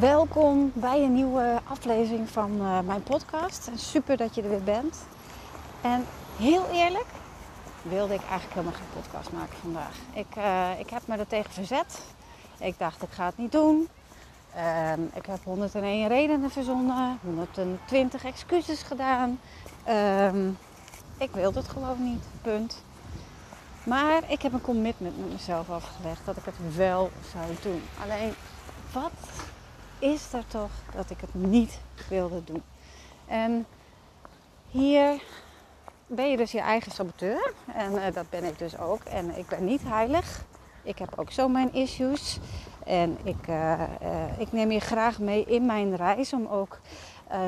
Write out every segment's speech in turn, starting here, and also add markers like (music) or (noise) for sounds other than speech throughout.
Welkom bij een nieuwe aflevering van uh, mijn podcast. Super dat je er weer bent. En heel eerlijk, wilde ik eigenlijk helemaal geen podcast maken vandaag. Ik, uh, ik heb me er tegen verzet. Ik dacht, ik ga het niet doen. Uh, ik heb 101 redenen verzonnen, 120 excuses gedaan. Ehm, ik wilde het gewoon niet, punt. Maar ik heb een commitment met mezelf afgelegd dat ik het wel zou doen. Alleen, wat is er toch dat ik het niet wilde doen? En hier ben je dus je eigen saboteur. En uh, dat ben ik dus ook. En ik ben niet heilig. Ik heb ook zo mijn issues. En ik, uh, uh, ik neem je graag mee in mijn reis om ook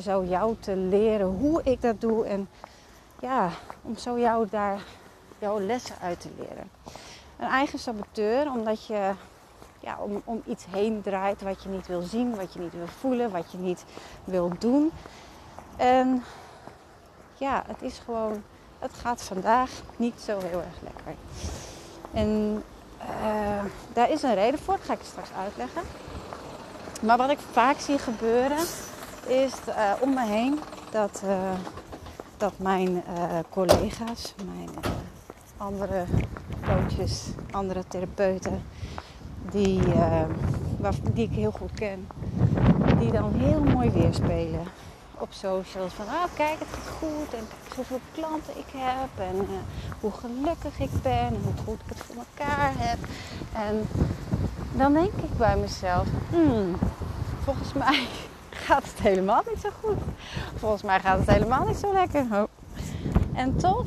zo jou te leren hoe ik dat doe. En ja, om zo jou daar jouw lessen uit te leren. Een eigen saboteur, omdat je ja, om, om iets heen draait wat je niet wil zien, wat je niet wil voelen, wat je niet wil doen. En ja, het is gewoon, het gaat vandaag niet zo heel erg lekker. En uh, daar is een reden voor, dat ga ik straks uitleggen. Maar wat ik vaak zie gebeuren is uh, om me heen dat, uh, dat mijn collega's, mijn andere coaches, andere therapeuten, die, die ik heel goed ken, die dan heel mooi weerspelen op socials. Van ah, kijk, het gaat goed. En kijk hoeveel klanten ik heb. En uh, hoe gelukkig ik ben. En hoe goed ik het voor elkaar heb. En dan denk ik bij mezelf, hmm, volgens mij (laughs) gaat het helemaal niet zo goed. Volgens mij gaat het helemaal niet zo lekker. En toch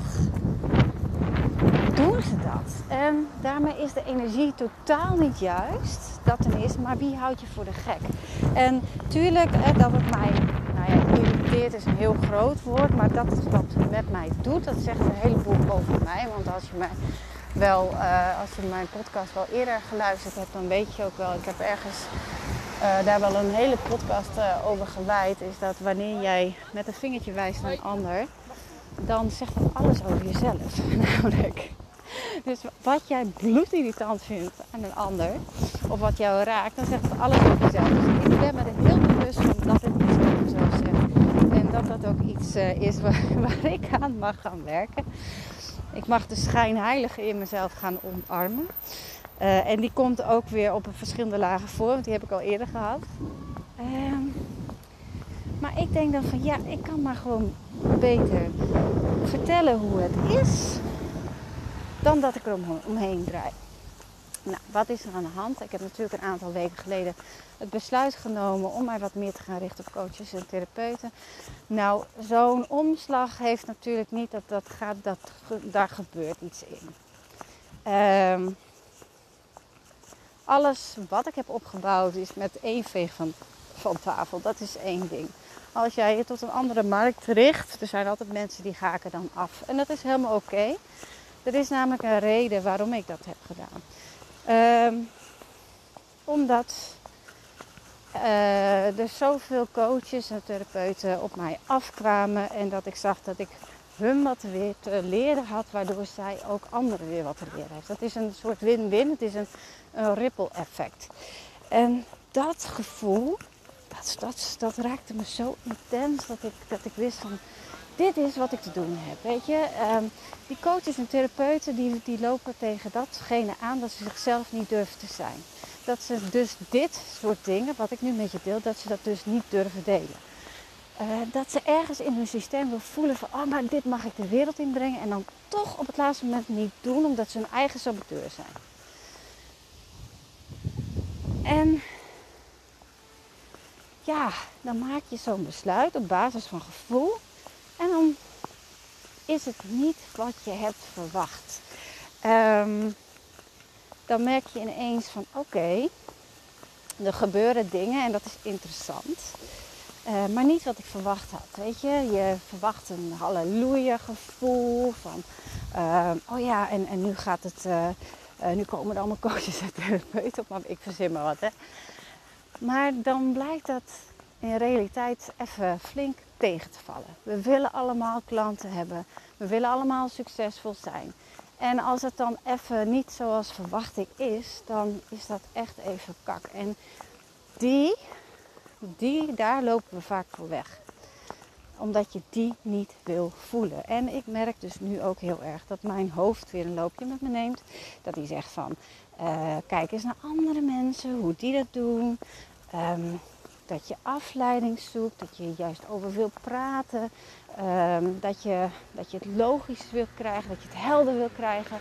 doen ze dat. En daarmee is de energie totaal niet juist. Dat ten eerste, maar wie houdt je voor de gek? En tuurlijk, dat het mij nou ja, irriteert is een heel groot woord, maar dat het wat met mij doet, dat zegt een heleboel over mij. Want als je mij wel, uh, als je mijn podcast wel eerder geluisterd hebt, dan weet je ook wel, ik heb ergens uh, daar wel een hele podcast uh, over gewijd, is dat wanneer jij met een vingertje wijst naar een ander, dan zegt dat alles over jezelf. (laughs) Namelijk, (laughs) dus wat jij bloedirritant vindt aan een ander, of wat jou raakt, dan zegt het alles over jezelf. Dus ik ben me er heel bewust van dat het iets over mezelf zegt. En dat dat ook iets uh, is (laughs) waar, ik aan mag gaan werken. Ik mag de schijnheilige in mezelf gaan omarmen. Uh, en die komt ook weer op verschillende lagen voor, want die heb ik al eerder gehad. Uh, maar ik denk dan van ja, ik kan maar gewoon beter vertellen hoe het is dan dat ik er om, omheen draai. Nou, wat is er aan de hand? Ik heb natuurlijk een aantal weken geleden het besluit genomen om mij wat meer te gaan richten op coaches en therapeuten. Nou, zo'n omslag heeft natuurlijk niet dat dat gaat, dat, daar gebeurt iets in. Um, alles wat ik heb opgebouwd is met één veeg van, van tafel. Dat is één ding. Als jij je tot een andere markt richt, er zijn altijd mensen die haken dan af. En dat is helemaal oké. Er is namelijk een reden waarom ik dat heb gedaan. Um, omdat uh, er zoveel coaches en therapeuten op mij afkwamen en dat ik zag dat ik hun wat weer te leren had, waardoor zij ook anderen weer wat te leren heeft. Dat is een soort win-win, het is een, een ripple effect. En dat gevoel, dat, dat, dat raakte me zo intens dat ik, dat ik wist van dit is wat ik te doen heb. Weet je, um, die coaches en therapeuten die, die lopen tegen datgene aan dat ze zichzelf niet durven te zijn. Dat ze dus dit soort dingen, wat ik nu met je deel, dat ze dat dus niet durven delen. Uh, dat ze ergens in hun systeem wil voelen van, oh maar dit mag ik de wereld inbrengen. En dan toch op het laatste moment niet doen, omdat ze hun eigen saboteur zijn. En ja, dan maak je zo'n besluit op basis van gevoel. Is het niet wat je hebt verwacht. Ehm, dan merk je ineens van oké, er gebeuren dingen en dat is interessant. Uh, maar niet wat ik verwacht had. Weet je, je verwacht een halleluja gevoel van uh, oh ja, en, en nu gaat het, uh, nu komen er allemaal coaches en therapeuten op, maar ik verzin maar wat hè. Maar dan blijkt dat in realiteit even flink tegen te vallen. We willen allemaal klanten hebben. We willen allemaal succesvol zijn. En als het dan even niet zoals verwachting is, dan is dat echt even kak. En die, die, daar lopen we vaak voor weg. Omdat je die niet wil voelen. En ik merk dus nu ook heel erg dat mijn hoofd weer een loopje met me neemt. Dat hij zegt van, uh, kijk eens naar andere mensen, hoe die dat doen. Um, dat je afleiding zoekt, dat je juist over wil praten, um, dat, je, dat je het logisch wilt krijgen, dat je het helder wil krijgen.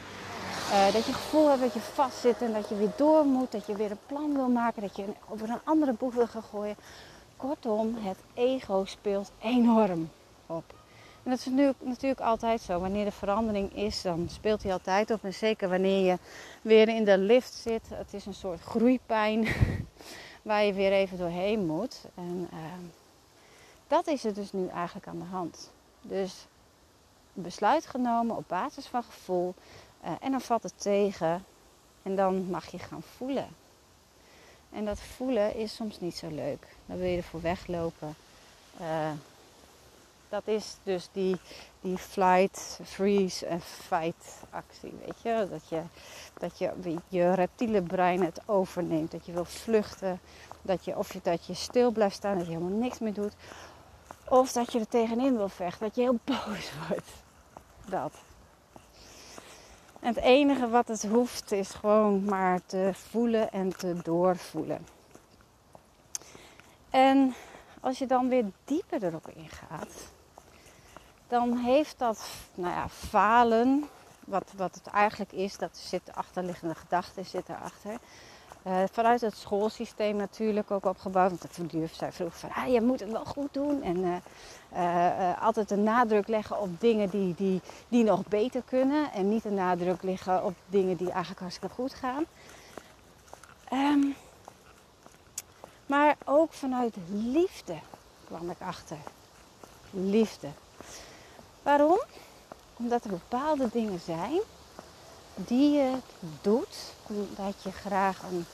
Uh, dat je het gevoel hebt dat je vastzit en dat je weer door moet, dat je weer een plan wil maken, dat je over een andere boeg wil gaan gooien. Kortom, het ego speelt enorm op. En dat is nu natuurlijk altijd zo. Wanneer er verandering is, dan speelt hij altijd op. En zeker wanneer je weer in de lift zit. Het is een soort groeipijn (laughs) waar je weer even doorheen moet. En uh, dat is er dus nu eigenlijk aan de hand. Dus besluit genomen op basis van gevoel. Uh, en dan valt het tegen. En dan mag je gaan voelen. En dat voelen is soms niet zo leuk. Dan wil je ervoor weglopen. Uh, dat is dus die, die flight, freeze en fight actie. Weet je? Dat, je, dat je je reptiele brein het overneemt. Dat je wil vluchten. Dat je, of je, dat je stil blijft staan. Dat je helemaal niks meer doet. Of dat je er tegenin wil vechten. Dat je heel boos (laughs) wordt. Dat. En het enige wat het hoeft is gewoon maar te voelen en te doorvoelen. En als je dan weer dieper erop ingaat, dan heeft dat nou ja, falen, wat, wat het eigenlijk is, dat zit de achterliggende gedachte zit erachter. Uh, vanuit het schoolsysteem natuurlijk ook opgebouwd. Want de verdurf zei vroeg van, ah, je moet het wel goed doen. En uh, uh, altijd een nadruk leggen op dingen die, die, die nog beter kunnen. En niet een nadruk leggen op dingen die eigenlijk hartstikke goed gaan. Um, maar ook vanuit liefde kwam ik achter. Liefde. Waarom? Omdat er bepaalde dingen zijn die je doet omdat je graag een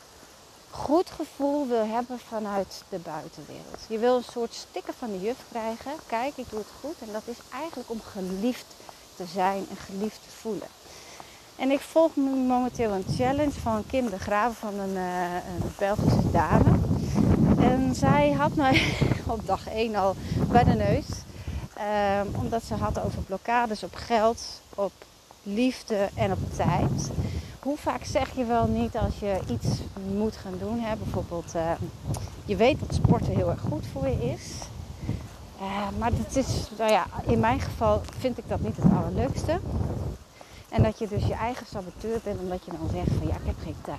goed gevoel wil hebben vanuit de buitenwereld. Je wil een soort stikken van de juf krijgen. Kijk, ik doe het goed. En dat is eigenlijk om geliefd te zijn en geliefd te voelen. En ik volg momenteel een challenge van Kim de Graven van een, uh, een Belgische dame. En zij had mij (laughs) op dag 1 al bij de neus. Um, omdat ze had over blokkades op geld, op liefde en op tijd. Hoe vaak zeg je wel niet als je iets moet gaan doen? Hè? Bijvoorbeeld, uh, je weet dat sporten heel erg goed voor je is. Uh, maar het is, nou ja, in mijn geval vind ik dat niet het allerleukste. En dat je dus je eigen saboteur bent omdat je dan zegt van ja, ik heb geen tijd.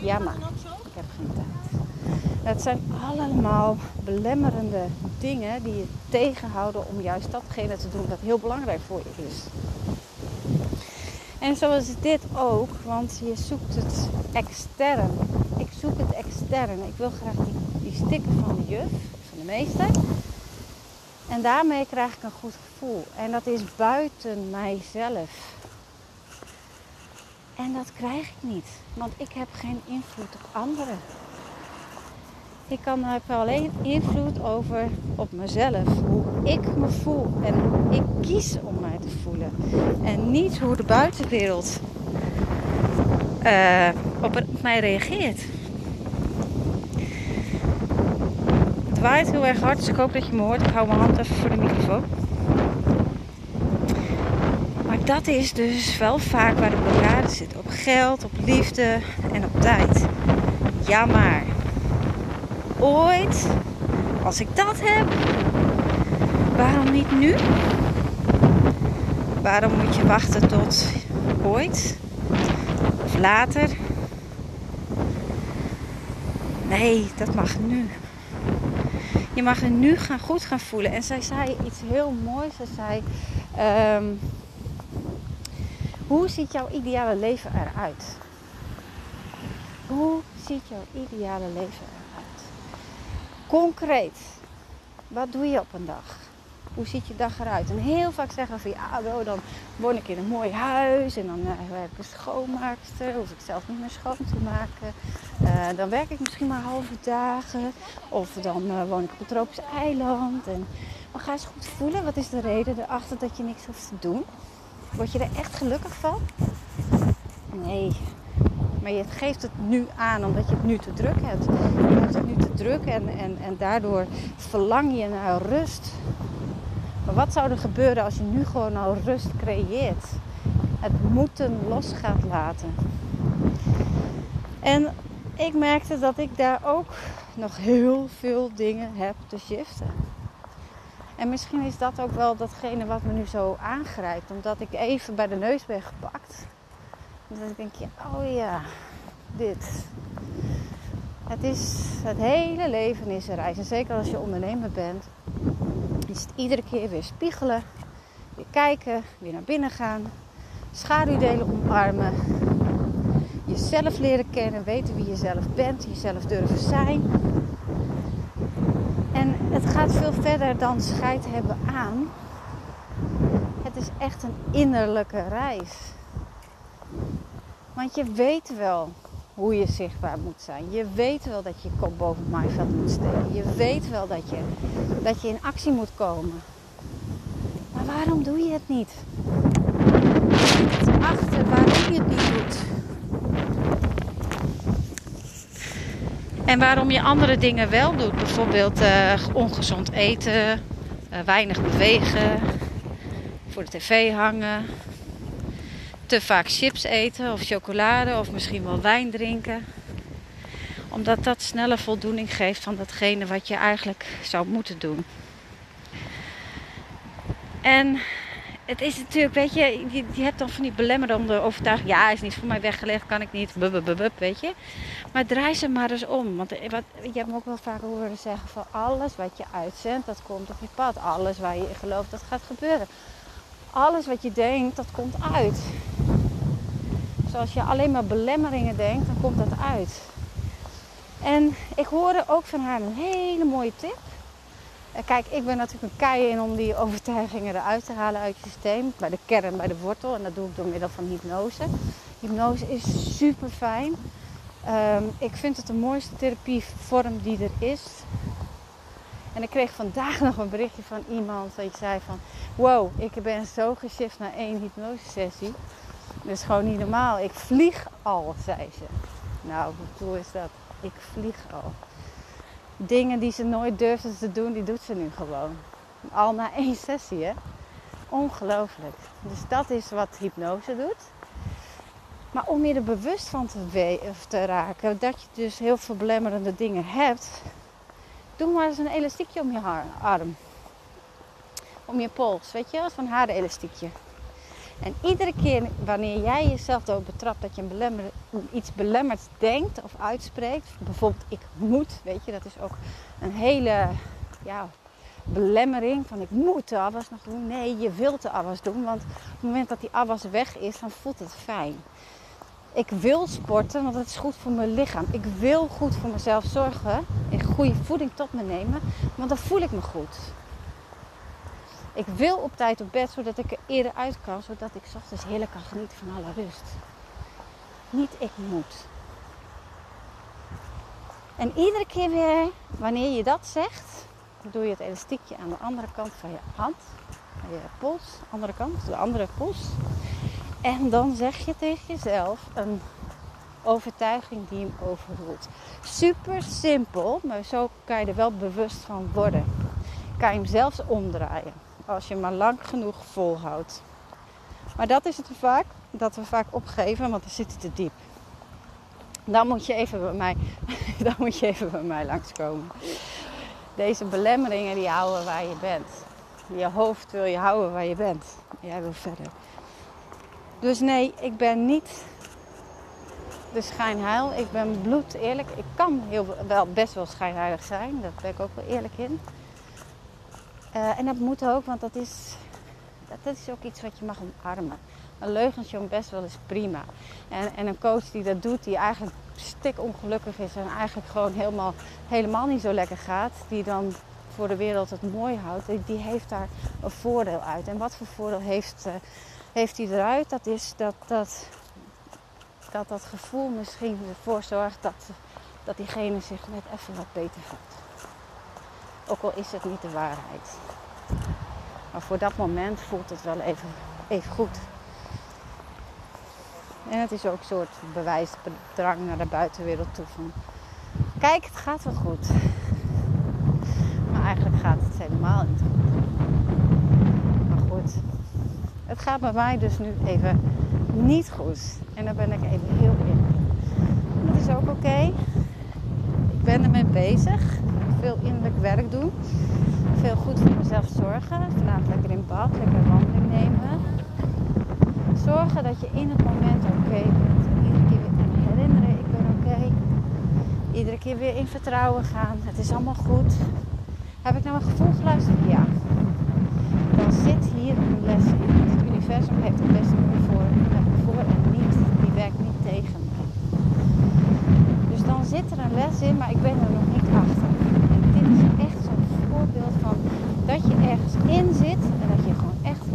Ja, maar ik heb geen tijd. Het zijn allemaal belemmerende dingen die je tegenhouden om juist datgene te doen dat heel belangrijk voor je is. En zo is dit ook, want je zoekt het extern. Ik zoek het extern. Ik wil graag die, die stikken van de juf, van de meester. En daarmee krijg ik een goed gevoel. En dat is buiten mijzelf. En dat krijg ik niet, want ik heb geen invloed op anderen. Ik kan, heb alleen invloed over op mezelf. Hoe ik me voel. En ik kies om mij te voelen. En niet hoe de buitenwereld uh, op, mij reageert. Het waait heel erg hard, dus ik hoop dat je me hoort. Ik hou mijn hand even voor de microfoon. Maar dat is dus wel vaak waar de blokkade zit. Op geld, op liefde en op tijd. Ja maar ooit, als ik dat heb, waarom niet nu? Waarom moet je wachten tot ooit of later? Nee, dat mag nu. Je mag er nu gaan, goed gaan voelen. En zij zei iets heel moois. Ze zei: ehm, Hoe ziet jouw ideale leven eruit? Hoe ziet jouw ideale leven eruit? Concreet. Wat doe je op een dag? Hoe ziet je dag eruit? En heel vaak zeggen van ja, dan woon ik in een mooi huis en dan uh, heb ik een schoonmaakster, hoef ik zelf niet meer schoon te maken. Uh, dan werk ik misschien maar halve dagen. Of dan uh, woon ik op een tropisch eiland. En, maar ga eens goed voelen, wat is de reden erachter dat je niks hoeft te doen? Word je er echt gelukkig van? Nee. Maar je geeft het nu aan omdat je het nu te druk hebt. Je het nu te en, en, en daardoor verlang je naar rust. Maar wat zou er gebeuren als je nu gewoon al rust creëert? Het moeten los gaat laten. En ik merkte dat ik daar ook nog heel veel dingen heb te shiften. En misschien is dat ook wel datgene wat me nu zo aangrijpt. Omdat ik even bij de neus ben gepakt. Dat ik denk, ja, oh ja, dit. Het, is, het hele leven is een reis. En zeker als je ondernemer bent, is het iedere keer weer spiegelen, weer kijken, weer naar binnen gaan, schaduwdelen omarmen, jezelf leren kennen, weten wie je zelf bent, jezelf durven zijn. En het gaat veel verder dan scheid hebben aan. Het is echt een innerlijke reis. Want je weet wel hoe je zichtbaar moet zijn. Je weet wel dat je kop boven het maaiveld moet steken. Je weet wel dat je, dat je in actie moet komen. Maar waarom doe je het niet? Achter waarom je het niet doet. En waarom je andere dingen wel doet. Bijvoorbeeld uh, ongezond eten, uh, weinig bewegen, voor de tv hangen, te vaak chips eten of chocolade of misschien wel wijn drinken. Omdat dat sneller voldoening geeft van datgene wat je eigenlijk zou moeten doen. En het is natuurlijk, weet je, je, je hebt dan van die belemmerende overtuiging. Ja, is niet voor mij weggelegd, kan ik niet, bub, weet je. Maar draai ze maar eens om. Want wat, je hebt me ook wel vaak horen zeggen van alles wat je uitzendt, dat komt op je pad. Alles waar je in gelooft, dat gaat gebeuren alles wat je denkt, dat komt uit. Zoals je alleen maar belemmeringen denkt, dan komt dat uit. En ik hoorde ook van haar een hele mooie tip. Kijk, ik ben natuurlijk een kei in om die overtuigingen eruit te halen uit je systeem. Bij de kern, bij de wortel. En dat doe ik door middel van hypnose. Hypnose is super fijn. Ehm, ik vind het de mooiste therapievorm die er is. En ik kreeg vandaag (laughs) nog een berichtje van iemand die zei van... Wow, ik ben zo geshift naar één hypnosesessie. Dat is gewoon niet normaal. Ik vlieg al, zei ze. Nou, hoe is dat? Ik vlieg al. Dingen die ze nooit durfde te doen, die doet ze nu gewoon. Al na één sessie, hè? Ongelooflijk. Dus dat is wat hypnose doet. Maar om je er bewust van te, te raken dat je dus heel veel belemmerende dingen hebt, Doe maar eens een elastiekje om je arm. Om je pols, weet je, van haar elastiekje. En iedere keer wanneer jij jezelf erop betrapt dat je een iets belemmerd denkt of uitspreekt, bijvoorbeeld ik moet, weet je, dat is ook een hele ja, belemmering van ik moet de afwas nog doen. Nee, je wilt de afwas doen, want op het moment dat die afwas weg is, dan voelt het fijn. Ik wil sporten, want het is goed voor mijn lichaam. Ik wil goed voor mezelf zorgen en goede voeding tot me nemen, want dan voel ik me goed. Ik wil op tijd op bed, zodat ik er eerder uit kan, zodat ik ochtends heerlijk kan genieten van alle rust. Niet ik moet. En iedere keer weer, wanneer je dat zegt, doe je het elastiekje aan de andere kant van je hand, van je pols, andere kant, de andere pols. En dan zeg je tegen jezelf een overtuiging die hem overroelt. Super simpel, maar zo kan je er wel bewust van worden. Kan je hem zelfs omdraaien als je hem maar lang genoeg volhoudt. Maar dat is het vaak, dat we vaak opgeven, want dan zit het te diep. Dan moet je even bij mij, (laughs) dan moet je even bij mij langskomen. Deze belemmeringen die houden waar je bent. Je hoofd wil je houden waar je bent. Jij wil verder. Dus nee, ik ben niet de schijnheil. Ik ben bloed eerlijk. Ik kan heel, wel best wel schijnheilig zijn. Daar ben ik ook wel eerlijk in. Uh, en dat moet ook, want dat is, dat is ook iets wat je mag omarmen. Een leugentje om best wel is prima. En, en een coach die dat doet, die eigenlijk stik ongelukkig is en eigenlijk gewoon helemaal, helemaal niet zo lekker gaat, die dan voor de wereld het mooi houdt, die heeft daar een voordeel uit. En wat voor voordeel heeft, uh, heeft hij eruit? Dat is dat dat, dat dat gevoel misschien ervoor zorgt dat, dat diegene zich net even wat beter voelt. Ook al is het niet de waarheid. Maar voor dat moment voelt het wel even, even goed. En het is ook een soort bewijsdrang naar de buitenwereld toe van... Kijk, het gaat wel goed. Maar eigenlijk gaat het helemaal niet. Maar goed, het gaat bij mij dus nu even niet goed. En daar ben ik even heel in. Dat is ook oké. Ik ben ermee bezig. Veel innerlijk werk doen. Veel goed voor mezelf zorgen. Vanavond lekker in bad, lekker wandeling nemen zorgen dat je in het moment oké bent. En iedere keer weer herinneren, ik ben oké. Iedere keer weer in vertrouwen gaan. Het is allemaal goed. Heb ik naar mijn gevoel geluisterd? Ja. Dan zit hier een les in. Het universum heeft het beste voor, voor en niet. Die werkt niet tegen. Dus dan zit er een les in, maar ik ben er nog niet achter. En dit is echt zo'n voorbeeld van dat je ergens in zit en dat je gewoon echt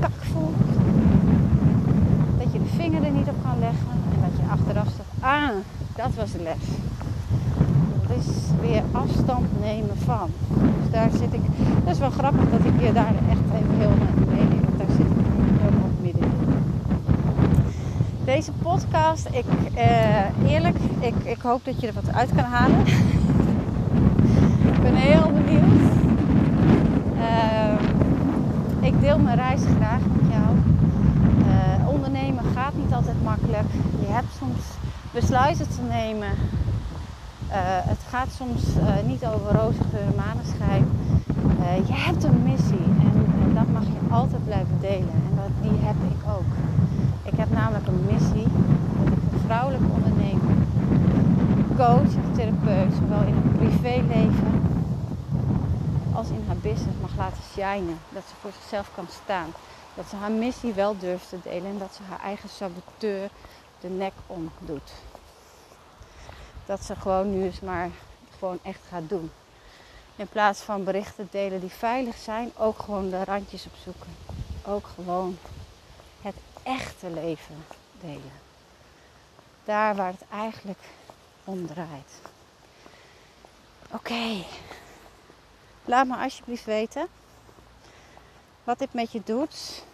kak voelt vinger er niet op gaan leggen. En dat je achteraf zegt, ah, dat was de les. Weer afstand nemen van. Dus daar zit ik, dat is wel grappig dat ik je daar echt even heel mee neem. Want daar zit ik helemaal midden. Deze podcast, ik, eh, eerlijk, ik, ik hoop dat je er wat uit kan halen. ik ben heel benieuwd. Uh, ik deel mijn reis graag met jou ondernemen gaat niet altijd makkelijk. Je hebt soms besluiten te nemen. Uh, het gaat soms uh, niet over roze geur en maneschijn. Uh, je hebt een missie en, en, dat mag je altijd blijven delen. En dat, die heb ik ook. Ik heb namelijk een missie dat ik een vrouwelijke ondernemer, coach en therapeut, zowel in het privéleven als in haar business mag laten shinen. Dat ze voor zichzelf kan staan. Dat ze haar missie wel durft te delen en dat ze haar eigen saboteur de nek om doet. Dat ze gewoon nu eens maar gewoon echt gaat doen. In plaats van berichten delen die veilig zijn, ook gewoon de randjes opzoeken. Ook gewoon het echte leven delen. Daar waar het eigenlijk om draait. Oké. Laat me alsjeblieft weten wat dit met je doet.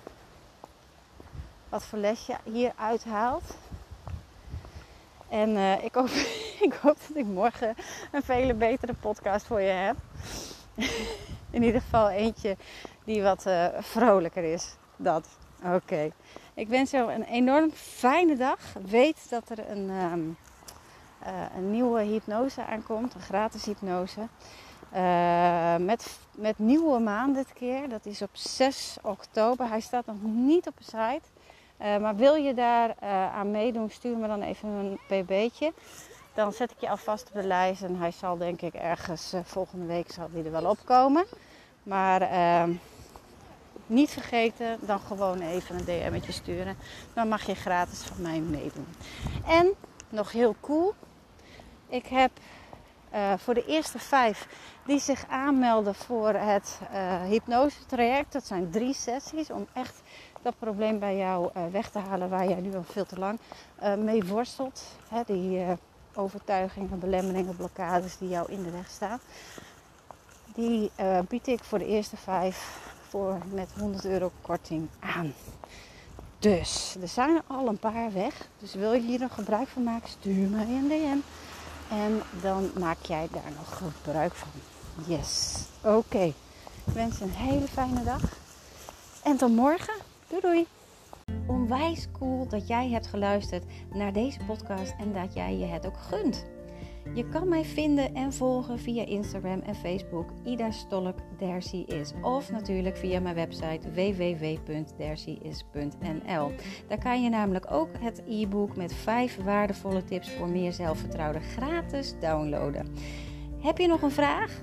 Wat voor les je hier uithaalt. En uh, ik, hoop, (laughs) ik hoop dat ik morgen een vele betere podcast voor je heb. (laughs) In ieder geval eentje die wat uh, vrolijker is. Dat. Oké. Ik wens jou een enorm fijne dag. Weet dat er een, um, uh, een nieuwe hypnose aankomt. Een gratis hypnose. Uh, met, met nieuwe maan dit keer. Dat is op 6 oktober. Hij staat nog niet op de site. Maar wil je daar aan meedoen, stuur me dan even een pb'tje. Dan zet ik je alvast op de lijst. En hij zal denk ik ergens volgende week zal hij er wel opkomen. Maar ehm, niet vergeten, dan gewoon even een DM'tje sturen. Dan mag je gratis van mij meedoen. En nog heel cool. Ik heb uh, voor de eerste vijf die zich aanmelden voor het uh, hypnose traject. Dat zijn drie sessies om echt dat probleem bij jou weg te halen waar jij nu al veel te lang mee worstelt. Hè, die overtuigingen, belemmeringen, blokkades die jou in de weg staan. Die bied ik voor de eerste vijf voor met 100 euro korting aan. Dus er zijn al een paar weg. Dus wil je hier nog gebruik van maken, stuur mij een DM. En dan maak jij daar nog gebruik van. Yes. Oké. Ik wens een hele fijne dag. En tot morgen. Doei doei. Onwijs cool dat jij hebt geluisterd naar deze podcast en dat jij je het ook gunt. Je kan mij vinden en volgen via Instagram en Facebook Ida Stolk Dercy is. Of natuurlijk via mijn website www.dercyis.nl. Daar kan je namelijk ook het e-book met 5 waardevolle tips voor meer zelfvertrouwen gratis downloaden. Heb je nog een vraag?